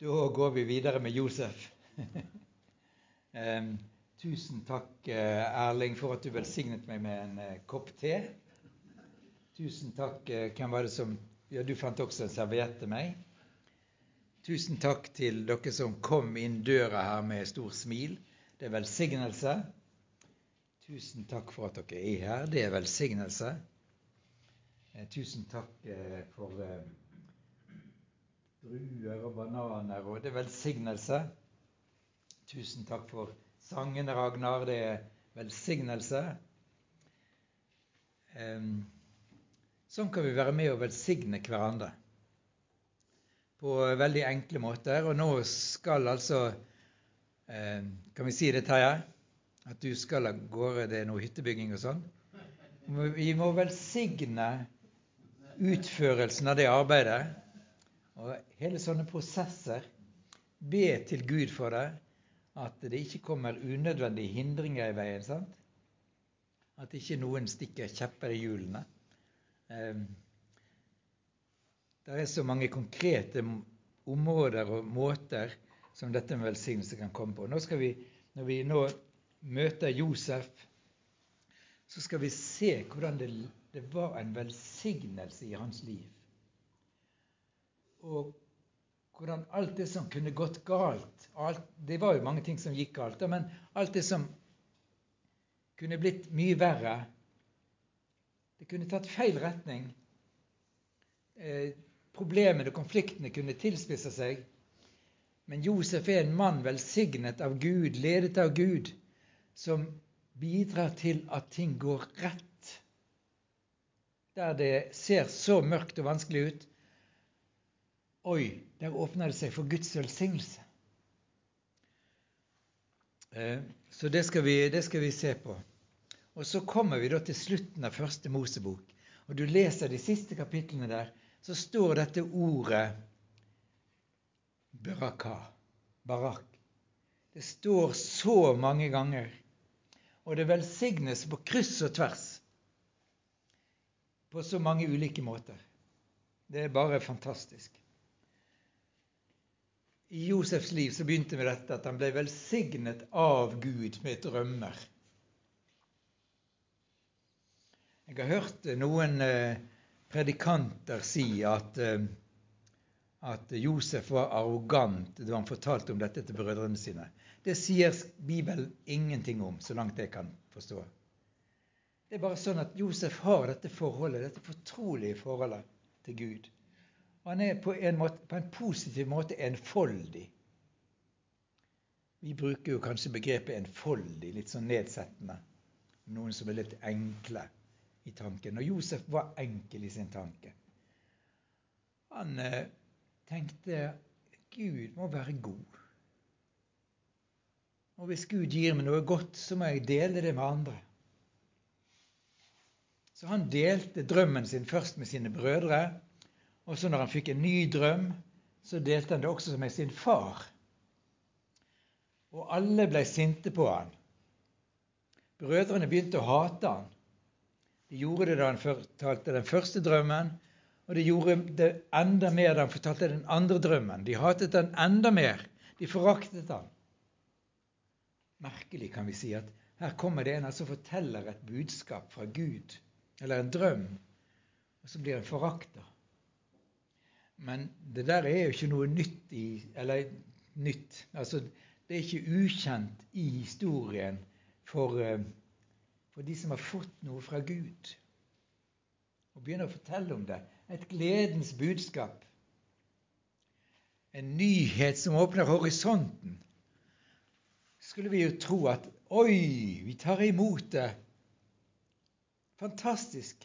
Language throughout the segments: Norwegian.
Da går vi videre med Josef. um, tusen takk, eh, Erling, for at du velsignet meg med en uh, kopp te. Tusen takk. Uh, hvem var det som Ja, du fant også en serviett til meg. Tusen takk til dere som kom inn døra her med stor smil. Det er velsignelse. Tusen takk for at dere er her. Det er velsignelse. Tusen takk for druer og bananer, og det er velsignelse. Tusen takk for sangen, Ragnar. Det er velsignelse. Sånn kan vi være med og velsigne hverandre på veldig enkle måter. Og nå skal altså Kan vi si det, Terje? At du skal av gårde, det er noe hyttebygging og sånn? Vi må velsigne utførelsen av det arbeidet og hele sånne prosesser Be til Gud for det, at det ikke kommer unødvendige hindringer i veien. sant? At ikke noen stikker kjepper i hjulene. Eh, det er så mange konkrete områder og måter som dette med velsignelse kan komme på. Nå vi, Når vi nå møter Josef, så skal vi se hvordan det, det var en velsignelse i hans liv og hvordan alt det som kunne gått galt alt, Det var jo mange ting som gikk galt, men alt det som kunne blitt mye verre Det kunne tatt feil retning. Eh, problemene og konfliktene kunne tilspisse seg. Men Josef er en mann velsignet av Gud, ledet av Gud, som bidrar til at ting går rett. Der det ser så mørkt og vanskelig ut, Oi, der åpner det seg for Guds velsignelse. Eh, så det skal, vi, det skal, vi, se på. Og Så kommer vi da til slutten av første Mosebok. Og Du leser de siste kapitlene der, så står dette ordet baraka, barak. Det står så mange ganger. Og det velsignes på kryss og tvers. På så mange ulike måter. Det er bare fantastisk. I Josefs liv så begynte med dette at han ble velsignet av Gud med drømmer. Jeg har hørt noen eh, predikanter si at, eh, at Josef var arrogant da han fortalte om dette til brødrene sine. Det sier Bibelen ingenting om, så langt jeg kan forstå. Det er bare sånn at Josef har dette forholdet, dette fortrolige forholdet til Gud. Han er på en, måte, på en positiv måte enfoldig. Vi bruker jo kanskje begrepet enfoldig litt sånn nedsettende. Noen som er litt enkle i tanken. Og Josef var enkel i sin tanke. Han eh, tenkte Gud må være god. Og hvis Gud gir meg noe godt, så må jeg dele det med andre. Så han delte drømmen sin først med sine brødre. Og så når han fikk en ny drøm, så delte han det også med sin far. Og alle ble sinte på han. Brødrene begynte å hate han. De gjorde det da han fortalte den første drømmen, og de gjorde det enda mer da han fortalte den andre drømmen. De hatet han enda mer. De foraktet han. Merkelig, kan vi si, at her kommer det en som forteller et budskap fra Gud, eller en drøm, og så blir han forakta. Men det der er jo ikke noe nytt i Eller nytt. Altså, det er ikke ukjent i historien for, eh, for de som har fått noe fra Gud. Og begynner å fortelle om det. Et gledens budskap. En nyhet som åpner horisonten. Skulle vi jo tro at Oi, vi tar imot det. Fantastisk.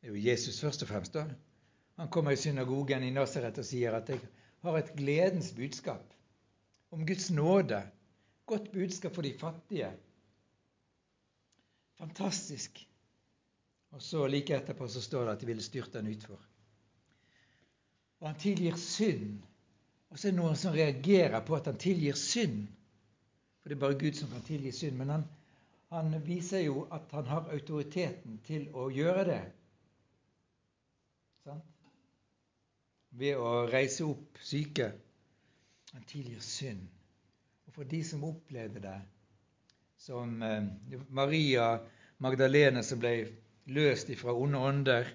Det er jo Jesus først og fremst, da. Han kommer i synagogen i Nasaret og sier at 'jeg har et gledens budskap om Guds nåde'. Godt budskap for de fattige. Fantastisk. Og så Like etterpå så står det at de ville styrte han utfor. Og han tilgir synd. Og så er det noen som reagerer på at han tilgir synd. For det er bare Gud som kan tilgi synd. Men han, han viser jo at han har autoriteten til å gjøre det. Sant? Ved å reise opp syke. Han tilgir synd. Og for de som opplevde det, som eh, Maria Magdalene som ble løst ifra onde ånder,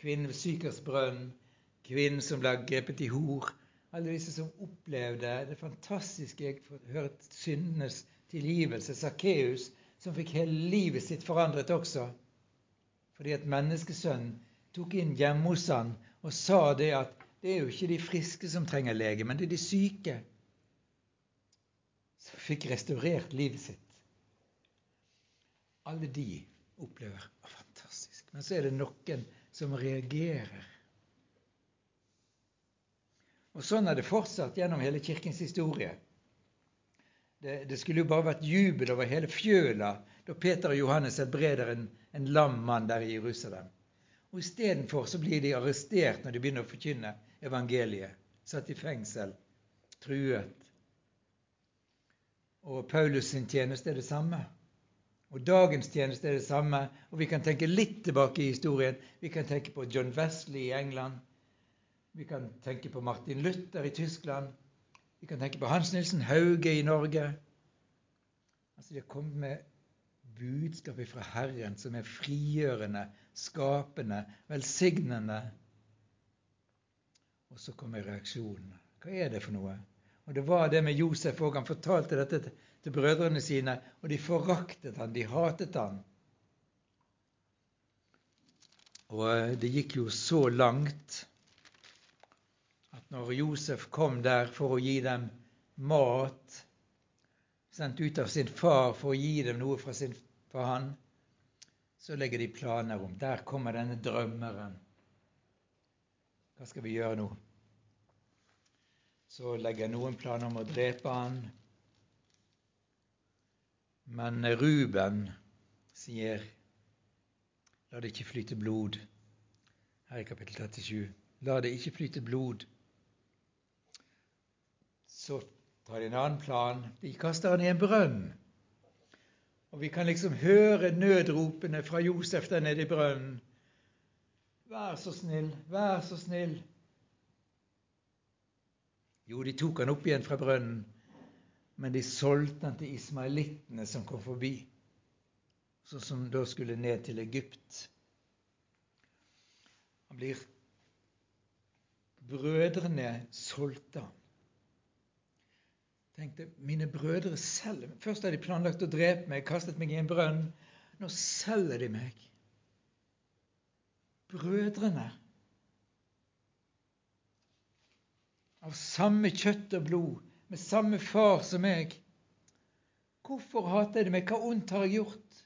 kvinnen ved Sykers brønn, kvinnen som ble grepet i hor Alle disse som opplevde det fantastiske jeg hørt syndenes tilgivelse. Sakkeus, som fikk hele livet sitt forandret også. Fordi at menneskesønnen tok inn hjemme hos han og sa det at det er jo ikke de friske som trenger lege, men det er de syke. Som fikk restaurert livet sitt. Alle de opplever å, fantastisk. Men så er det noen som reagerer. Og Sånn er det fortsatt gjennom hele Kirkens historie. Det, det skulle jo bare vært jubel over hele fjøla da Peter og Johannes helbreder en, en lam mann der i Jerusalem. Og Istedenfor så blir de arrestert når de begynner å forkynne evangeliet. Satt i fengsel, truet. Og Paulus sin tjeneste er det samme. Og dagens tjeneste er det samme. Og vi kan tenke litt tilbake i historien. Vi kan tenke på John Wesley i England. Vi kan tenke på Martin Luther i Tyskland. Vi kan tenke på Hans Nilsen Hauge i Norge. Altså, De har kommet med budskapet fra Herren som er frigjørende, skapende, velsignende. Og så kommer reaksjonen. Hva er det for noe? Og Det var det med Josef òg. Han fortalte dette til brødrene sine, og de foraktet han, de hatet han. Og det gikk jo så langt at når Josef kom der for å gi dem mat, sendt ut av sin far for å gi dem noe fra sin for han, så legger de planer om Der kommer denne drømmeren. Hva skal vi gjøre nå? Så legger noen planer om å drepe han. Men Ruben sier La det ikke flyte blod. Her i kapittel 37. La det ikke flyte blod. Så tar de en annen plan. De kaster han i en brønn. Og vi kan liksom høre nødropene fra Josef der nede i brønnen. Vær så snill, vær så snill. Jo, de tok han opp igjen fra brønnen, men de solgte han til ismaelittene som kom forbi, sånn som da skulle ned til Egypt. Han blir Brødrene solgte han tenkte mine brødre selger meg. Først har de planlagt å drepe meg, kastet meg i en brønn. Nå selger de meg. Brødrene. Av samme kjøtt og blod, med samme far som meg. Hvorfor hater de meg? Hva ondt har jeg gjort?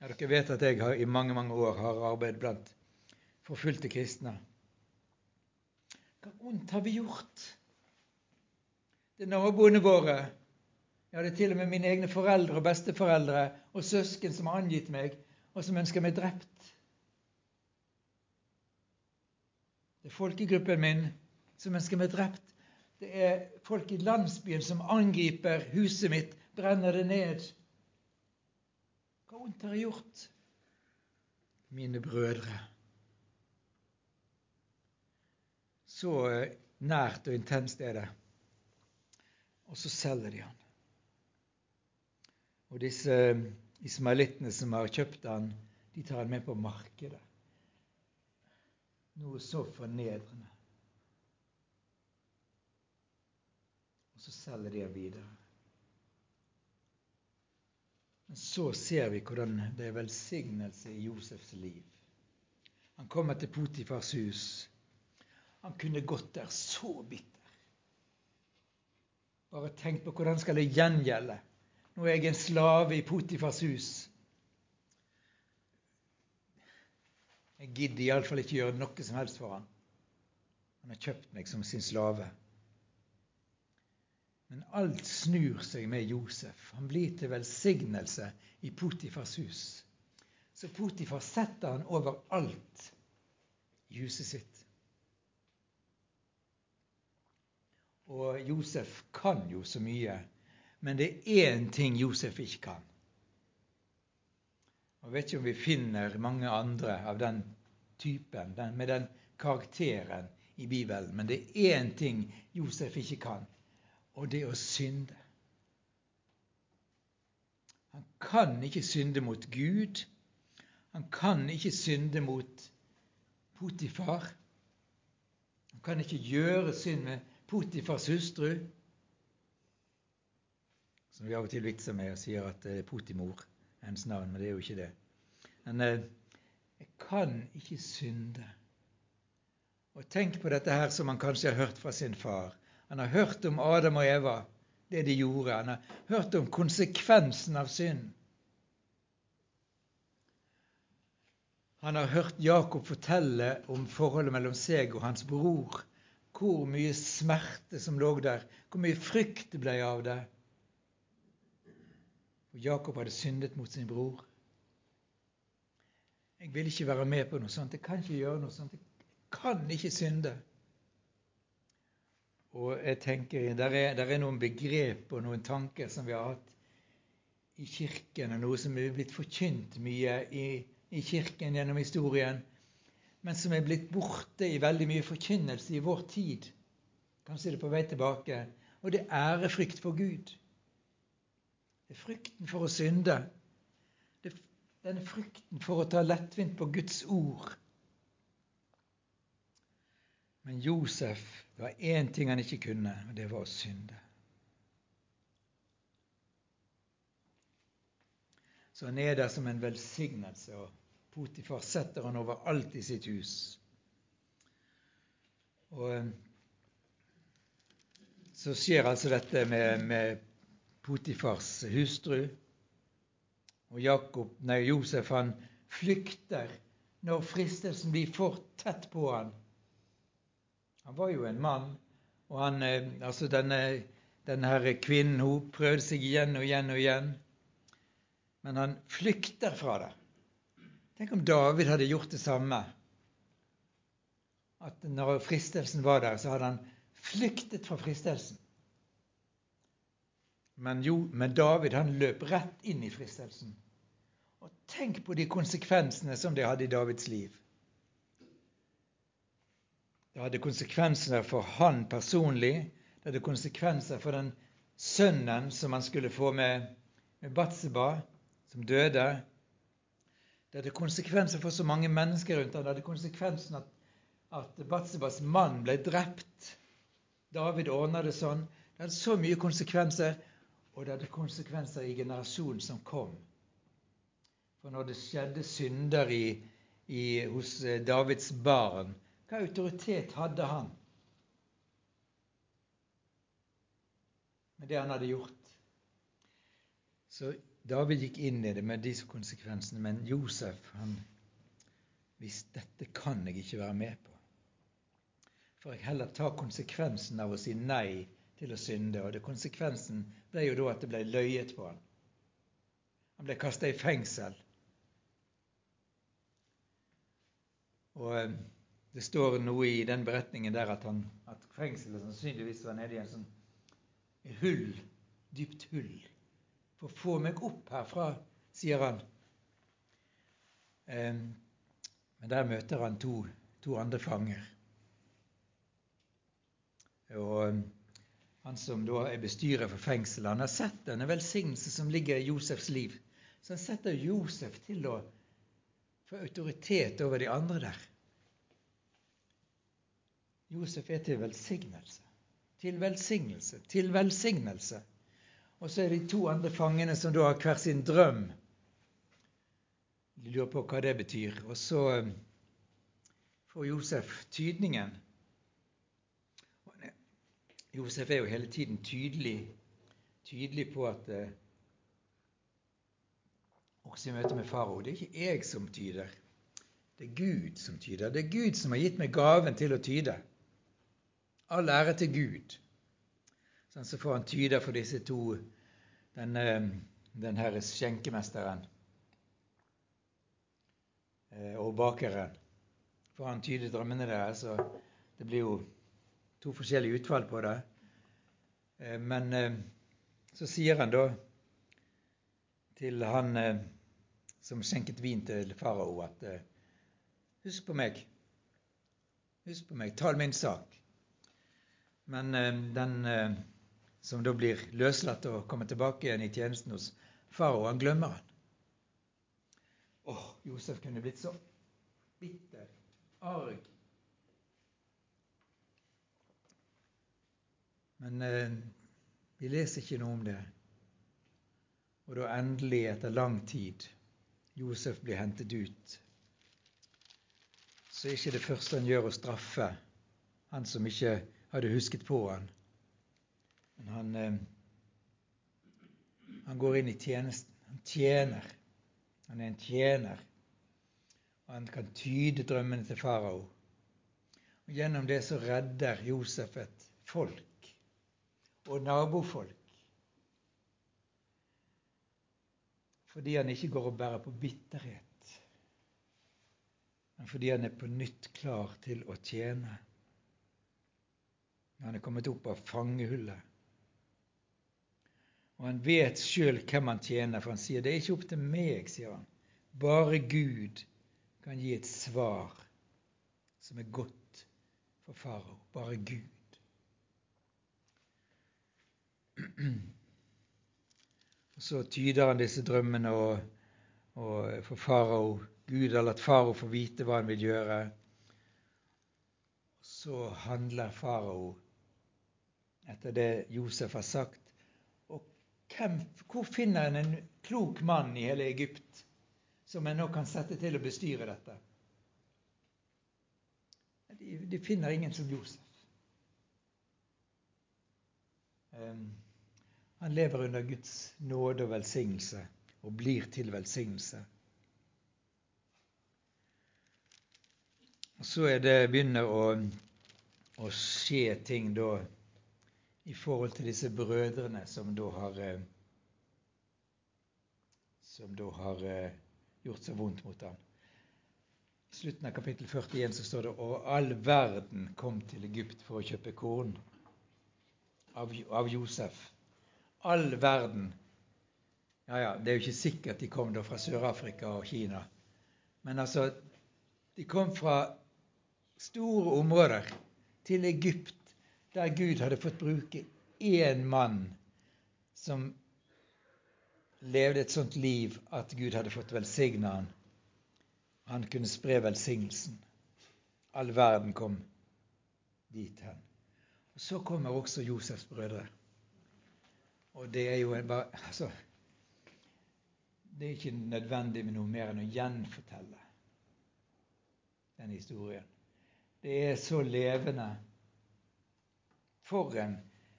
Ja, dere vet at jeg har, i mange mange år har arbeidet blant forfulgte kristne. Hva ondt har vi gjort? Til naboene våre. Jeg hadde til og med mine egne foreldre og besteforeldre og søsken som har angitt meg, og som ønsker meg drept. Det er folkegruppen min som ønsker meg drept. Det er folk i landsbyen som angriper huset mitt, brenner det ned. Hva vondt har jeg gjort? Mine brødre. Så nært og intenst er det. Og så selger de han. Og disse ismailittene som har kjøpt han, de tar han med på markedet. Noe så fornedrende. Og så selger de han videre. Men så ser vi hvordan det er velsignelse i Josefs liv. Han kommer til Potifars hus. Han kunne gått der så bitter. Bare tenk på hvordan skal det gjengjelde. Nå er jeg en slave i Potifars hus. Jeg gidder iallfall ikke gjøre noe som helst for han. Han har kjøpt meg som sin slave. Men alt snur seg med Josef. Han blir til velsignelse i Potifars hus. Så Potifar setter han over alt i huset sitt. Og Josef kan jo så mye, men det er én ting Josef ikke kan. Jeg vet ikke om vi finner mange andre av den typen, den, med den karakteren, i Bibelen, men det er én ting Josef ikke kan, og det er å synde. Han kan ikke synde mot Gud. Han kan ikke synde mot Potifar. Han kan ikke gjøre synd med Potifars hustru, som vi av og til vitser med og sier at det er Potimor, hennes navn, men det er jo ikke det. Men eh, jeg kan ikke synde. Og tenk på dette her som han kanskje har hørt fra sin far. Han har hørt om Adam og Eva, det de gjorde. Han har hørt om konsekvensen av synd. Han har hørt Jakob fortelle om forholdet mellom seg og hans bror hvor mye smerte som lå der, hvor mye frykt det ble av det. For Jakob hadde syndet mot sin bror. Jeg vil ikke være med på noe sånt. Jeg kan ikke gjøre noe sånt. Jeg kan ikke synde. Og jeg tenker, Der er, der er noen begrep og noen tanker som vi har hatt i Kirken, og noe som er blitt forkynt mye i, i Kirken gjennom historien, men som er blitt borte i veldig mye forkynnelse i vår tid. Kanskje det på vei tilbake. Og det er ærefrykt for Gud. Det er frykten for å synde. Det denne frykten for å ta lettvint på Guds ord. Men Josef, det var én ting han ikke kunne, og det var å synde. Så han er der som en velsignelse. og Potifar setter han over alt i sitt hus. Og eh, så skjer altså dette med, med Potifars hustru. Og Jakob, nei, Josef han flykter når fristelsen blir for tett på han. Han var jo en mann, og han, eh, altså denne, denne her kvinnen hun prøvde seg igjen og igjen og igjen. Men han flykter fra det. Tenk om David hadde gjort det samme. At når fristelsen var der, så hadde han flyktet fra fristelsen. Men, jo, men David han løp rett inn i fristelsen. Og tenk på de konsekvensene som det hadde i Davids liv. Det hadde konsekvenser for han personlig. Det hadde konsekvenser for den sønnen som han skulle få med, med Batseba, som døde. Det hadde konsekvenser for så mange mennesker rundt ham. Det hadde konsekvensen at, at Batsebas mann ble drept. David ordna det sånn. Det hadde så mye konsekvenser, og det hadde konsekvenser i generasjonen som kom. For når det skjedde synder i, i, hos eh, Davids barn, hva autoritet hadde han med det han hadde gjort? Så David gikk inn i det med disse konsekvensene, men Josef han visste dette kan jeg ikke være med på. For jeg heller ta konsekvensen av å si nei til å synde. Og det, konsekvensen ble jo da at det ble løyet på han. Han ble kasta i fengsel. Og eh, det står noe i den beretningen der at, han, at fengselet sannsynligvis var nede i en sånn hull, dypt hull for få meg opp herfra, sier han. Men der møter han to, to andre fanger. Og han som da er bestyrer for fengselet, han har sett denne velsignelse som ligger i Josefs liv. Så han setter Josef til å få autoritet over de andre der. Josef er til velsignelse. Til velsignelse. Til velsignelse. Og så er de to andre fangene som da har hver sin drøm. De lurer på hva det betyr. Og så eh, får Josef tydningen. Josef er jo hele tiden tydelig, tydelig på at eh, også i møte med farao Det er ikke jeg som tyder. Det er Gud som tyder. Det er Gud som har gitt meg gaven til å tyde. All ære til Gud. Sånn, så får han tyde for disse to, den, eh, den herre skjenkemesteren eh, og bakeren. Får han tyde drømmene deres, så det blir jo to forskjellige utfall på det. Eh, men så sier han da til han som skjenket vin til farao, at Husk på meg. husk på meg, tal min sak. Men den som da blir løslatt og kommer tilbake igjen i tjenesten hos farao, han glemmer han. Åh, Josef kunne blitt så bitter, arg. Men eh, vi leser ikke noe om det. Og da endelig, etter lang tid, Josef blir hentet ut, så er ikke det første han gjør, å straffe han som ikke hadde husket på han. Men han, eh, han går inn i tjenesten. Han tjener. Han er en tjener. Og han kan tyde drømmene til farao. Og Gjennom det så redder Josef et folk og nabofolk fordi han ikke går og bærer på bitterhet, men fordi han er på nytt klar til å tjene. Han er kommet opp av fangehullet. Og han vet sjøl hvem han tjener, for han sier det er ikke opp til meg, sier han. Bare Gud kan gi et svar som er godt for farao. Bare Gud. så tyder han disse drømmene og, og for farao. Gud har latt farao få vite hva han vil gjøre. Så handler farao etter det Josef har sagt. Hvem, hvor finner en en klok mann i hele Egypt som en nå kan sette til å bestyre dette? De, de finner ingen som Josef. Um, han lever under Guds nåde og velsignelse og blir til velsignelse. Og Så det begynner å, å skje ting da i forhold til disse brødrene som da har eh, som da har eh, gjort så vondt mot ham. I slutten av kapittel 41 så står det og all verden kom til Egypt for å kjøpe korn av, av Josef all verden Ja, ja, det er jo ikke sikkert de kom da fra Sør-Afrika og Kina. Men altså De kom fra store områder til Egypt, der Gud hadde fått bruke én mann som levde et sånt liv at Gud hadde fått velsigne han. Han kunne spre velsignelsen. All verden kom dit hen. Og Så kommer også Josefs brødre. Og det er jo bare altså, Det er ikke nødvendig med noe mer enn å gjenfortelle den historien. Det er så levende. For en,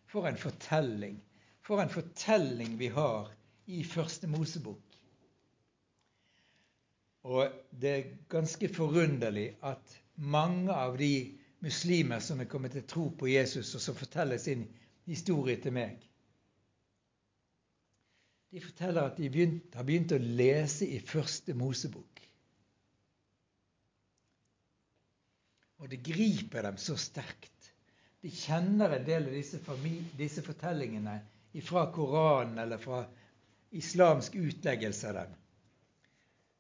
for en fortelling. For en fortelling vi har i Første Mosebok. Og det er ganske forunderlig at mange av de muslimer som er kommet til tro på Jesus, og som forteller sin historie til meg, de forteller at de begynt, har begynt å lese i Første Mosebok. Og det griper dem så sterkt. De kjenner en del av disse, disse fortellingene fra Koranen eller fra islamsk utleggelse av dem.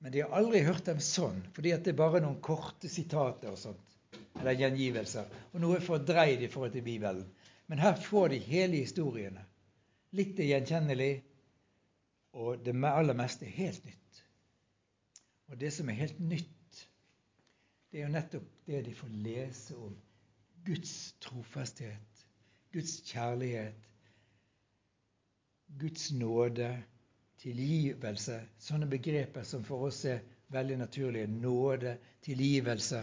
Men de har aldri hørt dem sånn, fordi det er bare noen korte sitater og sånt, eller gjengivelser, og noe fordreid i forhold til Bibelen. Men her får de hele historiene. Litt er gjenkjennelig, og det aller meste er helt nytt. Og det som er helt nytt, det er jo nettopp det de får lese om. Guds trofasthet, Guds kjærlighet, Guds nåde, tilgivelse. Sånne begreper som for oss er veldig naturlige. Nåde, tilgivelse.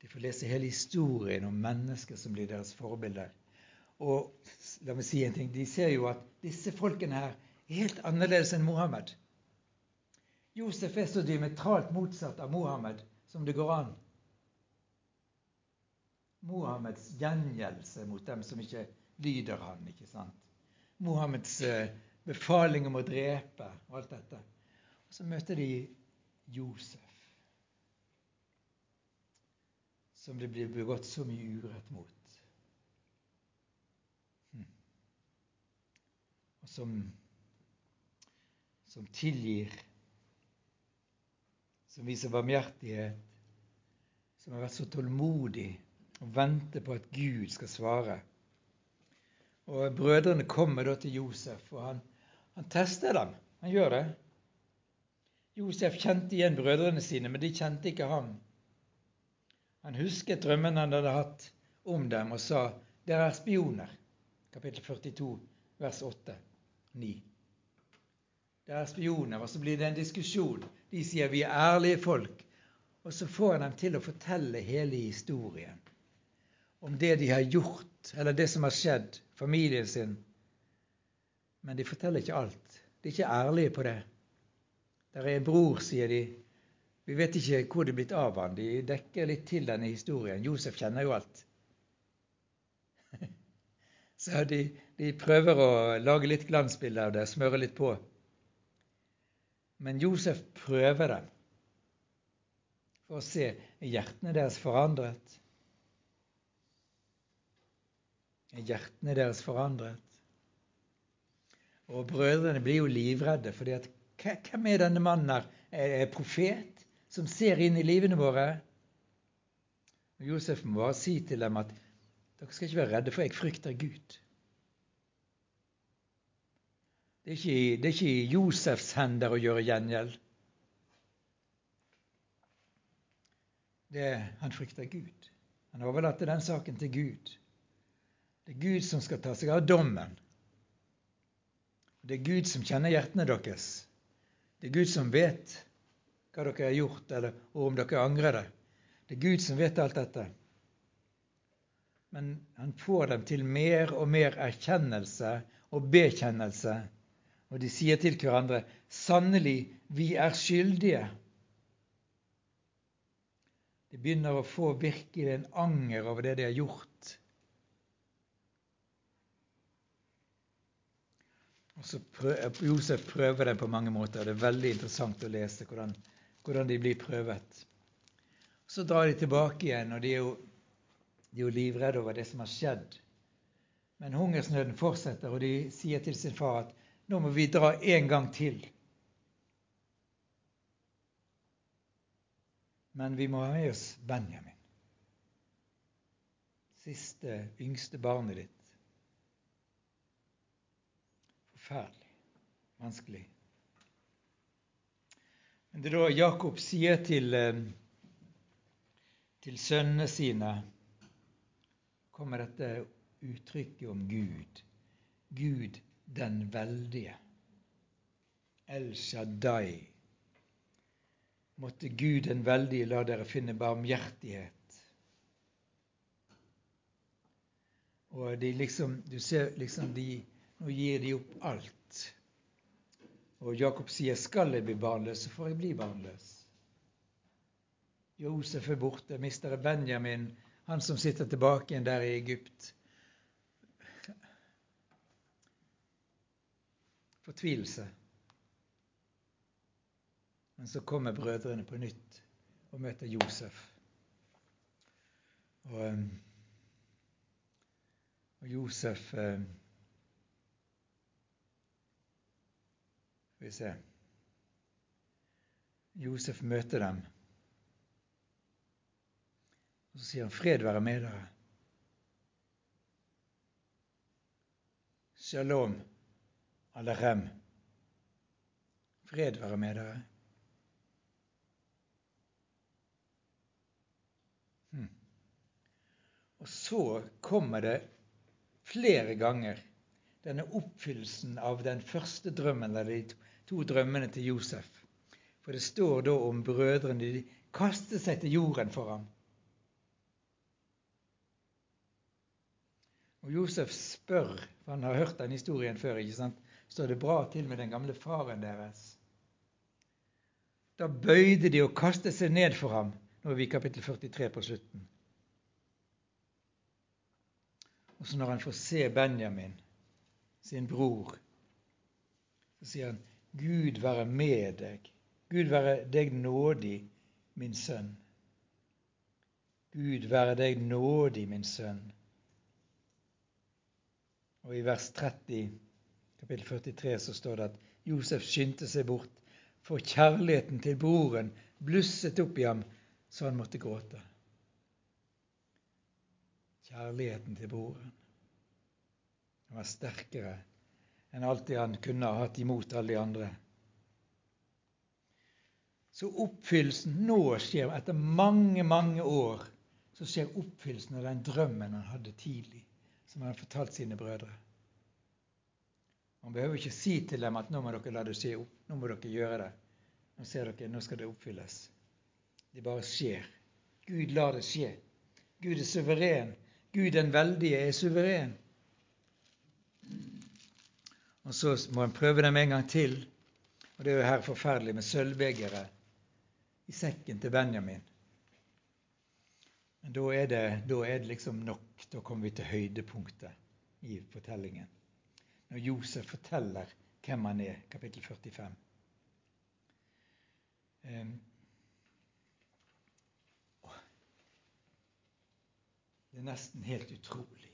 De får lese hele historien om mennesker som blir deres forbilder. Og la meg si en ting, de ser jo at disse folkene her er helt annerledes enn Mohammed. Josef er så diametralt motsatt av Mohammed som det går an. Mohammeds gjengjeldelse mot dem som ikke lyder han, ikke sant? Mohammeds eh, befaling om å drepe og alt dette. Og så møter de Josef, som det blir begått så mye urett mot. og som, som tilgir, som viser barmhjertighet, som har vært så tålmodig og venter på at Gud skal svare. Og Brødrene kommer da til Josef, og han, han tester dem. Han gjør det. Josef kjente igjen brødrene sine, men de kjente ikke ham. Han husket drømmen han hadde hatt om dem, og sa, 'Dere er spioner.' Kapittel 42, vers 8. 9. Det er spioner, og så blir det en diskusjon. De sier vi er ærlige folk. Og så får han dem til å fortelle hele historien om det de har gjort, eller det som har skjedd, familien sin. Men de forteller ikke alt. De er ikke ærlige på det. Der er en bror, sier de. Vi vet ikke hvor det er blitt av han. De dekker litt til denne historien. Josef kjenner jo alt. Så de, de prøver å lage litt glansbilde av det, smøre litt på. Men Josef prøver dem for å se er hjertene deres forandret. Er hjertene deres forandret? Og brødrene blir jo livredde, fordi hvem er denne mannen her? Er det profet som ser inn i livene våre? Og Josef må bare si til dem at dere skal ikke være redde, for jeg frykter Gud. Det er ikke, det er ikke i Josefs hender å gjøre gjengjeld. det han frykter Gud. Han overlater den saken til Gud. Det er Gud som skal ta seg av dommen. Det er Gud som kjenner hjertene deres. Det er Gud som vet hva dere har gjort, eller, om dere angrer det. Det er Gud som vet alt dette. Men han får dem til mer og mer erkjennelse og bekjennelse. Og de sier til hverandre, 'Sannelig, vi er skyldige.' De begynner å få virkelig en anger over det de har gjort. Og så prøver, Josef prøver dem på mange måter. Det er veldig interessant å lese hvordan, hvordan de blir prøvet. Så drar de tilbake igjen, og de er, jo, de er jo livredde over det som har skjedd. Men hungersnøden fortsetter, og de sier til sin far at nå må vi dra en gang til. Men vi må ha med oss Benjamin. Siste, yngste barnet ditt. Forferdelig vanskelig. Men det er da Jakob sier til, eh, til sønnene sine kommer dette uttrykket om Gud. Gud den veldige. El Shaddai Måtte Gud den veldige la dere finne barmhjertighet. Og de liksom, du ser liksom de, Nå gir de opp alt. Og Jakob sier, 'Skal jeg bli barnløs, så får jeg bli barnløs'. Josef er borte, mister Benjamin, han som sitter tilbake igjen der i Egypt. Fortvilelse. Men så kommer brødrene på nytt og møter Josef. Og, um, og Josef Skal vi se Josef møter dem. Og så sier han 'Fred være med dere'. Shalom alarem. Fred være med dere. Og så kommer det flere ganger denne oppfyllelsen av den første drømmen, eller de to drømmene til Josef. For det står da om brødrene. De kastet seg til jorden for ham. Og Josef spør, for han har hørt den historien før, ikke sant? står det bra til med den gamle faren deres. Da bøyde de og kastet seg ned for ham. Nå er vi i kapittel 43 på slutten. Og så når han får se Benjamin, sin bror, så sier han, Gud være med deg. Gud være deg nådig, min sønn. Gud være deg nådig, min sønn. Og i vers 30, kapittel 43, så står det at Josef skyndte seg bort, for kjærligheten til broren blusset opp i ham så han måtte gråte. kjærligheten til broren. Han var sterkere enn alt det han kunne ha hatt imot alle de andre. Så oppfyllelsen nå skjer, etter mange, mange år, så skjer oppfyllelsen av den drømmen han hadde tidlig, som han har fortalt sine brødre. Man behøver ikke si til dem at nå må dere la det skje opp, nå må dere gjøre det. Nå ser dere, nå skal det oppfylles. Det bare skjer. Gud lar det skje. Gud er suveren. Gud den veldige er suveren. Og så må en prøve dem en gang til. Og det er jo her forferdelig med sølvbegeret i sekken til Benjamin. Men da er, det, da er det liksom nok. Da kommer vi til høydepunktet i fortellingen. Når Josef forteller hvem han er, kapittel 45. Det er nesten helt utrolig,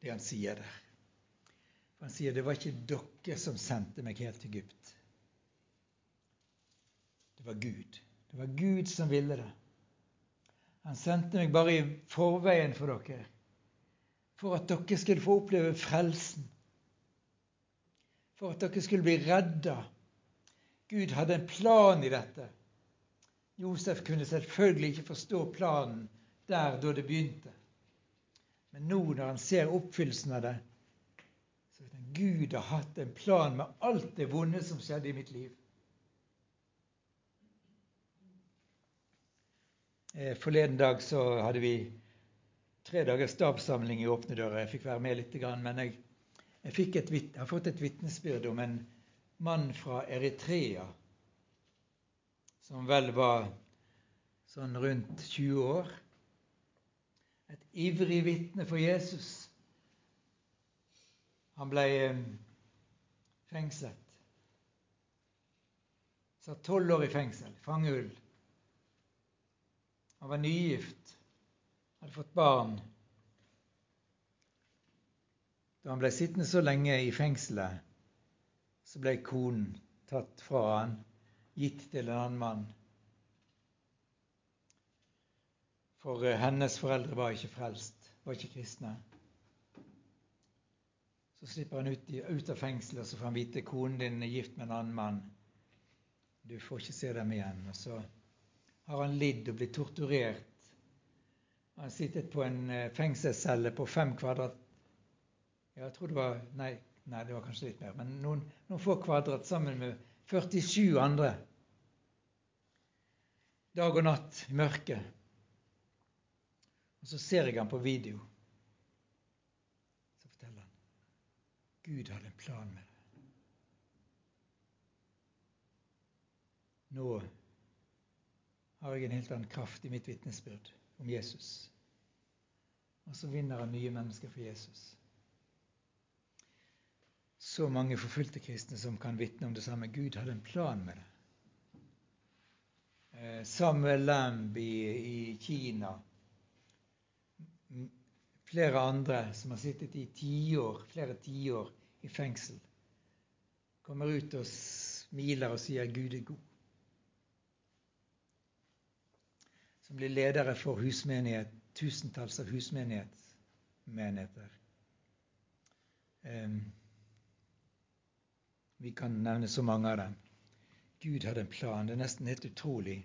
det han sier der. For Han sier det var ikke dere som sendte meg helt til Egypt. Det var Gud. Det var Gud som ville det. Han sendte meg bare i forveien for dere, for at dere skulle få oppleve frelsen. For at dere skulle bli redda. Gud hadde en plan i dette. Josef kunne selvfølgelig ikke forstå planen der da det begynte. Men nå når han ser oppfyllelsen av det, Gud har hatt en plan med alt det vonde som skjedde i mitt liv. Eh, forleden dag så hadde vi tre dagers stabssamling i Åpne dører. Jeg fikk være med litt, men jeg, jeg, et, jeg har fått et vitnesbyrd om en mann fra Eritrea som vel var sånn rundt 20 år. Et ivrig vitne for Jesus. Han ble fengslet. Satt tolv år i fengsel, fangehull. Han var nygift, hadde fått barn. Da han ble sittende så lenge i fengselet, så ble konen tatt fra han, gitt til en annen mann. For eh, hennes foreldre var ikke frelst, var ikke kristne. Så slipper han ut, ut av fengselet, og så får han vite konen din er gift med en annen mann. Du får ikke se dem igjen. Og så har han lidd og blitt torturert. Han har sittet på en eh, fengselscelle på fem kvadrat Jeg tror det var nei, nei, det var kanskje litt mer, men noen, noen få kvadrat sammen med 47 andre. Dag og natt i mørket. Og så ser jeg ham på video. Gud hadde en plan med det. Nå har jeg en helt annen kraft i mitt vitnesbyrd om Jesus. Og så vinner han nye mennesker for Jesus. Så mange forfulgte kristne som kan vitne om det samme. Gud hadde en plan med det. Eh, Samuel Lamb i, i Kina flere andre som har sittet i tiår, flere tiår i fengsel, kommer ut og smiler og sier 'Gud er god'. Som blir ledere for husmenighet, tusentalls av husmenigheter. Um, vi kan nevne så mange av dem. Gud hadde en plan. Det er nesten helt utrolig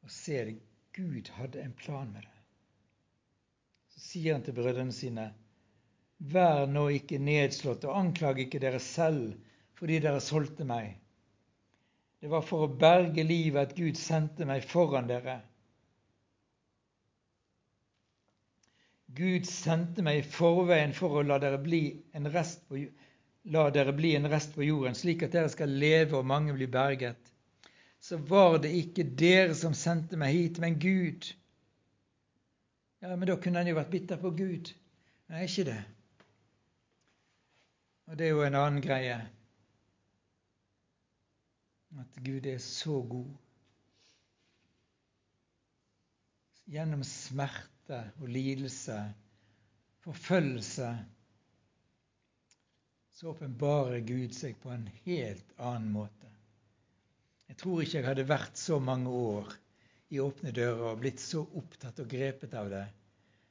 å se det. Gud hadde en plan med det. Sier han til brødrene sine.: Vær nå ikke nedslått, og anklag ikke dere selv fordi dere solgte meg. Det var for å berge livet at Gud sendte meg foran dere. Gud sendte meg i forveien for å la dere bli en rest på, la dere bli en rest på jorden, slik at dere skal leve og mange blir berget. Så var det ikke dere som sendte meg hit, men Gud. Ja, Men da kunne han jo vært bitter på Gud. Nei, ikke det. Og det er jo en annen greie. At Gud er så god. Gjennom smerte og lidelse, forfølgelse, så åpenbarer Gud seg på en helt annen måte. Jeg tror ikke jeg hadde vært så mange år i åpne dører og blitt så opptatt og grepet av det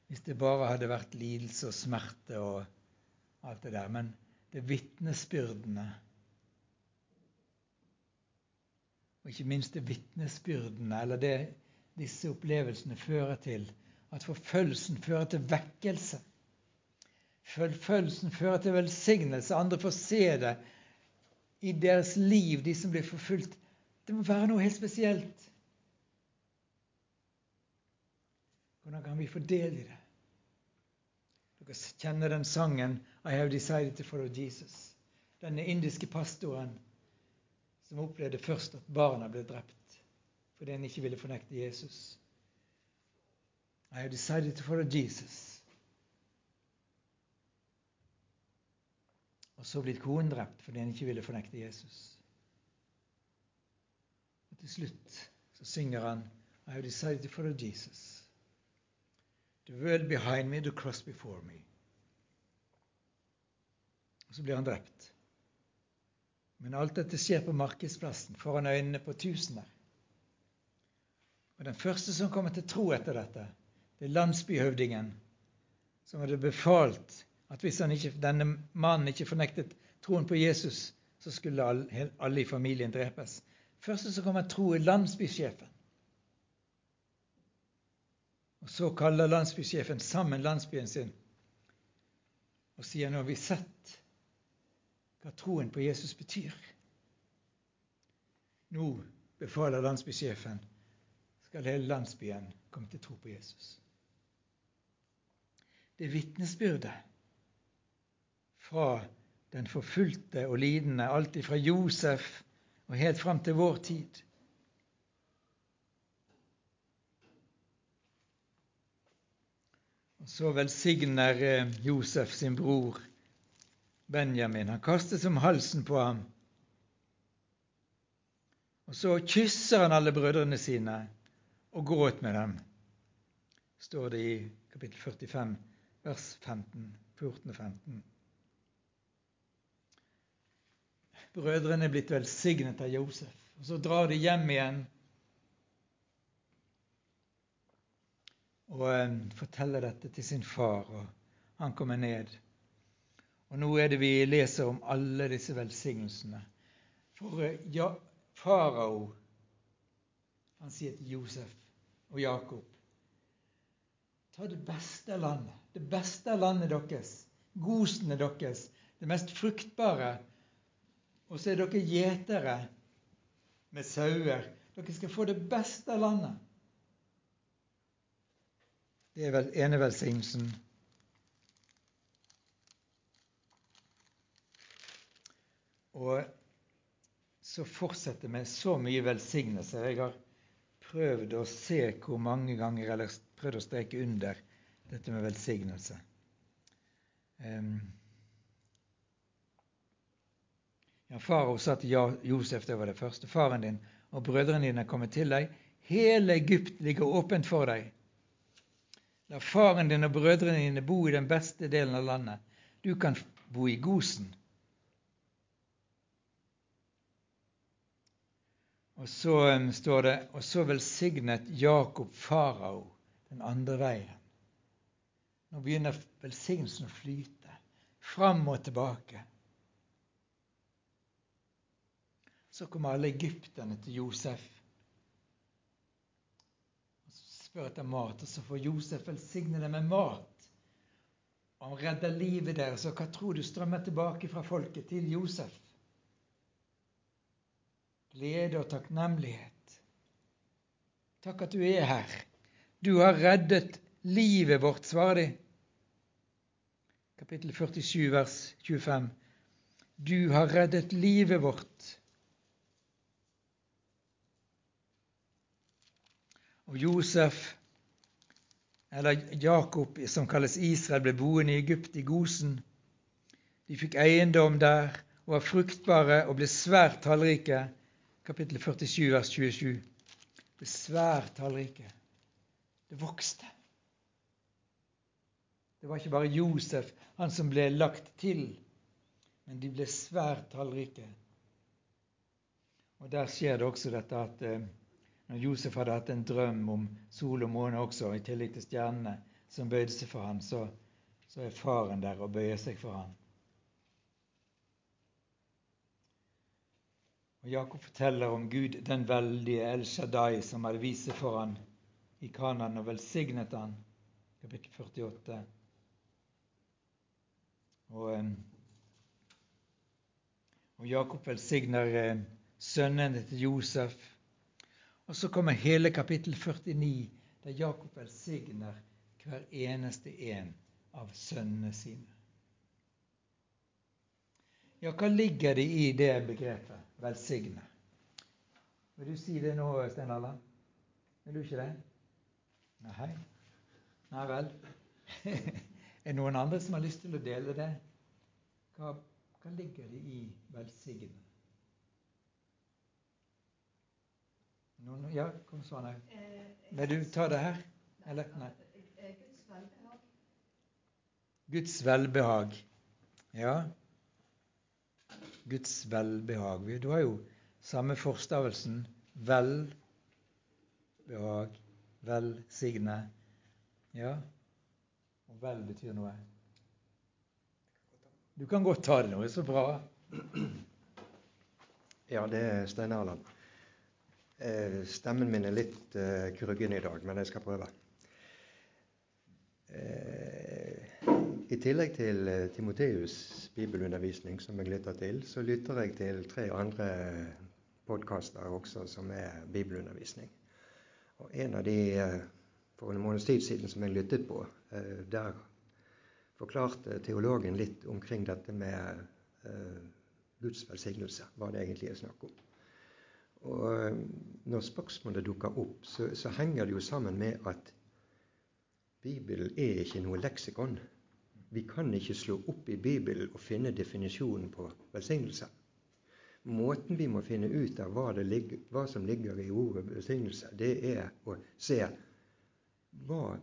hvis det bare hadde vært lidelse og smerte og alt det der. Men det er vitnesbyrdene. Og ikke minst det vitnesbyrdene, eller det disse opplevelsene fører til. At forfølgelsen fører til vekkelse. Forfølgelsen fører til velsignelse. Andre får se det i deres liv, de som blir forfulgt. Det må være noe helt spesielt. Hvordan kan vi få del i det? Dere kjenner den sangen 'I have decided to follow Jesus'. Denne indiske pastoren som opplevde først at barna ble drept fordi han ikke ville fornekte Jesus. I have decided to follow Jesus. Og så blitt konen drept fordi han ikke ville fornekte Jesus. Og til slutt så synger han I have decided to follow Jesus. The world behind me, the cross before me. Og så blir han drept. Men alt dette skjer på markedsplassen, foran øynene på tusener. Og Den første som kommer til tro etter dette, det er landsbyhøvdingen, som hadde befalt at hvis ikke, denne mannen ikke fornektet troen på Jesus, så skulle alle, alle i familien drepes. Første som kommer tro, er landsbysjefen. Og Så kaller landsbysjefen sammen landsbyen sin og sier nå har vi sett hva troen på Jesus betyr. Nå befaler landsbysjefen skal hele landsbyen komme til tro på Jesus. Det vitnesbyrdet fra den forfulgte og lidende, alltid fra Josef og helt fram til vår tid. Og Så velsigner eh, Josef sin bror Benjamin. Han kastes om halsen på ham. Og så kysser han alle brødrene sine og gråt med dem, står det i kapittel 45, vers 15, 14 og 15. Brødrene er blitt velsignet av Josef. Og Så drar de hjem igjen og eh, forteller dette til sin far, og han kommer ned. Og nå er det vi leser om alle disse velsignelsene. For eh, ja, farao, han sier til Josef og Jakob Ta det beste av landet, det beste av landet deres, gosene deres, det mest fruktbare. Og så er dere gjetere med sauer. Dere skal få det beste av landet. Det er vel enevelsignelsen. Og så fortsetter med så mye velsignelser. Jeg har prøvd å se hvor mange ganger eller prøvd å streke under dette med velsignelse. Ja, Farao sa til Josef, det var det første, faren din og brødrene dine er kommet til deg. Hele Egypt ligger åpent for deg. La faren din og brødrene dine bo i den beste delen av landet. Du kan bo i Gosen. Og så um, står det Og så velsignet Jakob farao den andre veien. Nå begynner velsignelsen å flyte fram og tilbake. Så kommer alle egypterne til Josef spør etter mat, og så får Josef velsigne dem med mat. Og han redder livet deres, og hva tror du strømmer tilbake fra folket til Josef? Glede og takknemlighet. Takk at du er her. Du har reddet livet vårt, svarer de. Kapittel 47, vers 25. Du har reddet livet vårt. Og Josef, eller Jakob, som kalles Israel, ble boende i Egypt, i Gosen. De fikk eiendom der og var fruktbare og ble svært tallrike. Kapittel 47, vers 27. Ble svært tallrike. Det vokste. Det var ikke bare Josef, han som ble lagt til, men de ble svært tallrike. Og Der skjer det også dette at eh, Josef hadde hatt en drøm om sol og måne også, i tillegg til stjernene, som bøyde seg for ham, så, så er faren der og bøyer seg for ham. Og Jakob forteller om Gud, den veldige El Shaddai, som hadde vist seg for han i Kanan og velsignet han, kapittel 48. Og, og Jakob velsigner sønnene til Josef. Og så kommer hele kapittel 49, der Jakob velsigner hver eneste en av sønnene sine. Ja, hva ligger det i det begrepet 'velsigne'? Vil du si det nå, Stein Allan? Vil du ikke det? Nei? Nei vel. er det noen andre som har lyst til å dele det? Hva, hva ligger det i 'velsigne'? Noen, ja, kom Svanhaug. Vil du ta det her? Eller? Nei. Guds velbehag. Ja. Guds velbehag. Du har jo samme forstavelsen. Velbehag. velsigne. Ja. Og vel betyr noe. Du kan godt ta det nå. Så bra. Ja, det er Stein Erland. Eh, stemmen min er litt uh, kruggen i dag, men jeg skal prøve. Eh, I tillegg til Timoteus' bibelundervisning, som jeg lytter til, så lytter jeg til tre andre podkaster også som er bibelundervisning. Og En av de for en måneds tid siden som jeg lyttet på, der forklarte teologen litt omkring dette med Guds velsignelse, hva det egentlig er snakk om. Og eh, når spørsmålet dukker opp, så, så, henger det jo sammen med at Bibelen er ikke noe leksikon. Vi kan ikke slå opp i Bibelen og finne definisjonen på velsignelse. Måten vi må finne ut av hva, ligger, hva som ligger i ordet velsignelse, det er å se hva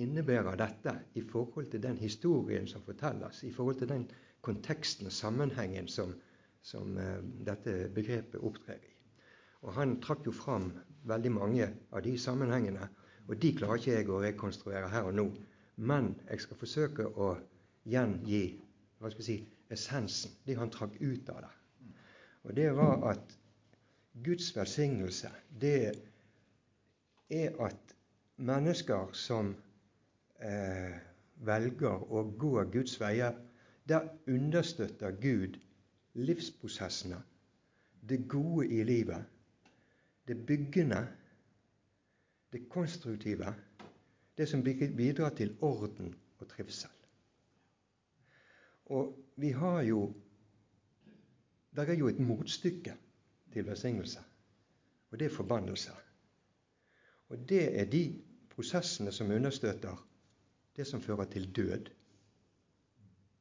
innebærer dette i forhold til den historien som fortelles, i forhold til den konteksten og sammenhengen som, som eh, dette begrepet opptrer i. Og Han trakk jo fram veldig mange av de sammenhengene, og de klarer ikke jeg å rekonstruere her og nå. Men jeg skal forsøke å gjengi hva skal jeg si, essensen, det han trakk ut av det. Og det var at Guds velsignelse, det er at mennesker som eh, velger å gå Guds veier, der understøtter Gud livsprosessene, det gode i livet, det byggende, det konstruktive, det som bidrar til orden og trivsel. Og vi har jo Det er jo et motstykke til velsignelse, og det er forbannelse. Og det er de prosessene som understøtter det som fører til død.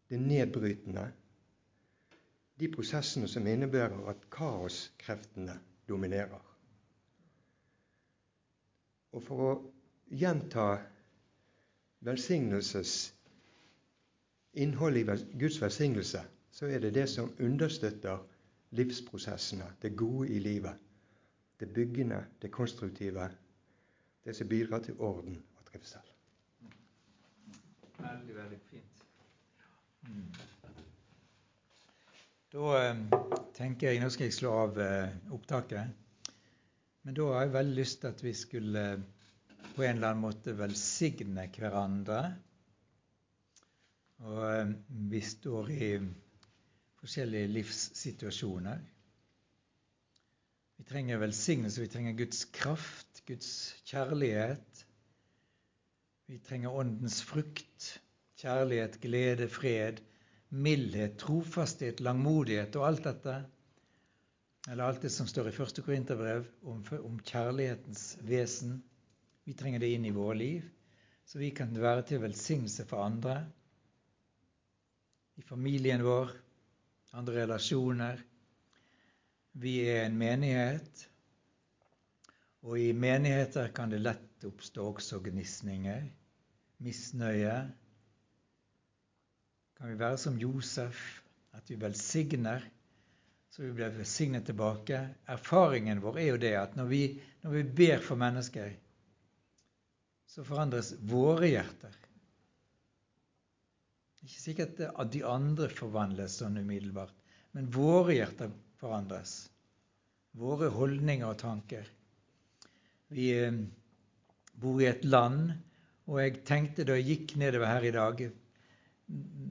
Det nedbrytende, de prosessene som innebærer at kaoskreftene dominerer. Og for å gjenta velsignelses innhold i Guds velsignelse, så er det det som understøtter livsprosessene, det gode i livet. Det byggende, det konstruktive, det som bidrar til orden og trivsel. Veldig, veldig fint. Mm. Da eh, tenker jeg Nå skal jeg slå av eh, opptaket. Men da har jeg veldig lyst til at vi skulle eh, på en eller annen måte velsigne hverandre. Og vi står i forskjellige livssituasjoner. Vi trenger velsignelse, vi trenger Guds kraft, Guds kjærlighet. Vi trenger Åndens frukt, kjærlighet, glede, fred mildhet, trofasthet, langmodighet og alt dette, eller alt det som står i første Korinterbrev om, om kjærlighetens vesen, vi trenger det inn i våre liv, så vi kan være til velsignelse for andre. I familien vår, andre relasjoner. Vi er en menighet, og i menigheter kan det lett oppstå også gnisninger, misnøye, kan vi være som Josef, at vi velsigner, så vi blir velsignet tilbake. Erfaringen vår er jo det at når vi, når vi ber for mennesker, så forandres våre hjerter. Ikke sikkert at de andre forvandles sånn umiddelbart, men våre hjerter forandres. Våre holdninger og tanker. Vi eh, bor i et land, og jeg tenkte da jeg gikk nedover her i dag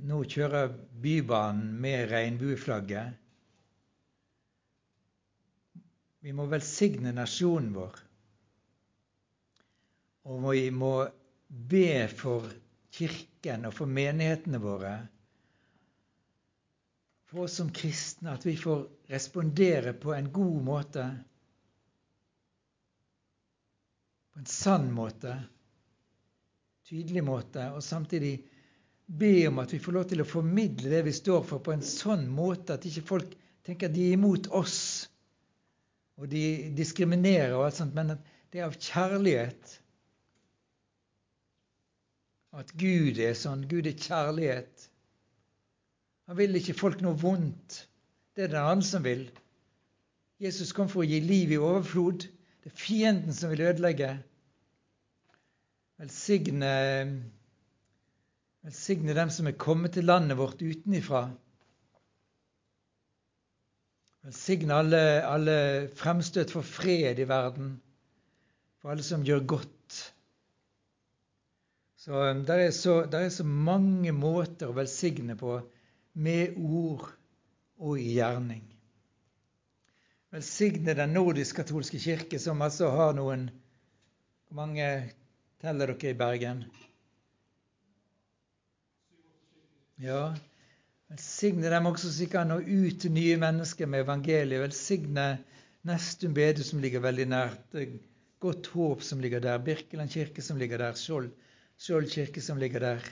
Nå kjører Bybanen med regnbueflagget. Vi må velsigne nasjonen vår. Og vi må be for Kirken og for menighetene våre, for oss som kristne, at vi får respondere på en god måte, på en sann måte, tydelig måte, og samtidig be om at vi får lov til å formidle det vi står for, på en sånn måte at ikke folk tenker at de er imot oss, og de diskriminerer og alt sånt, men at det er av kjærlighet at Gud er sånn. Gud er kjærlighet. Han vil ikke folk noe vondt. Det er det han som vil. Jesus kom for å gi liv i overflod. Det er fienden som vil ødelegge. Velsigne, velsigne dem som er kommet til landet vårt utenifra. Velsigne alle, alle fremstøt for fred i verden, for alle som gjør godt. Så um, det er, er, så mange måter å velsigne på med ord og i gjerning. Velsigne Den nordisk-katolske kirke, som altså har noen Hvor mange teller dere i Bergen? Ja. Velsigne dem også så ikke kan nå ut til nye mennesker med evangeliet. Velsigne Nestum Bedu, som ligger veldig nært. Godt Håp, som ligger der. Birkeland kirke, som ligger der. Skjold Skjold kirke som ligger der.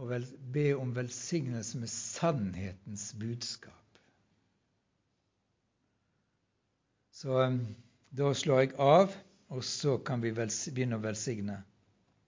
Og vel, be om velsignelse med sannhetens budskap. Så um, da slår jeg av, og så kan vi begynne å velsigne.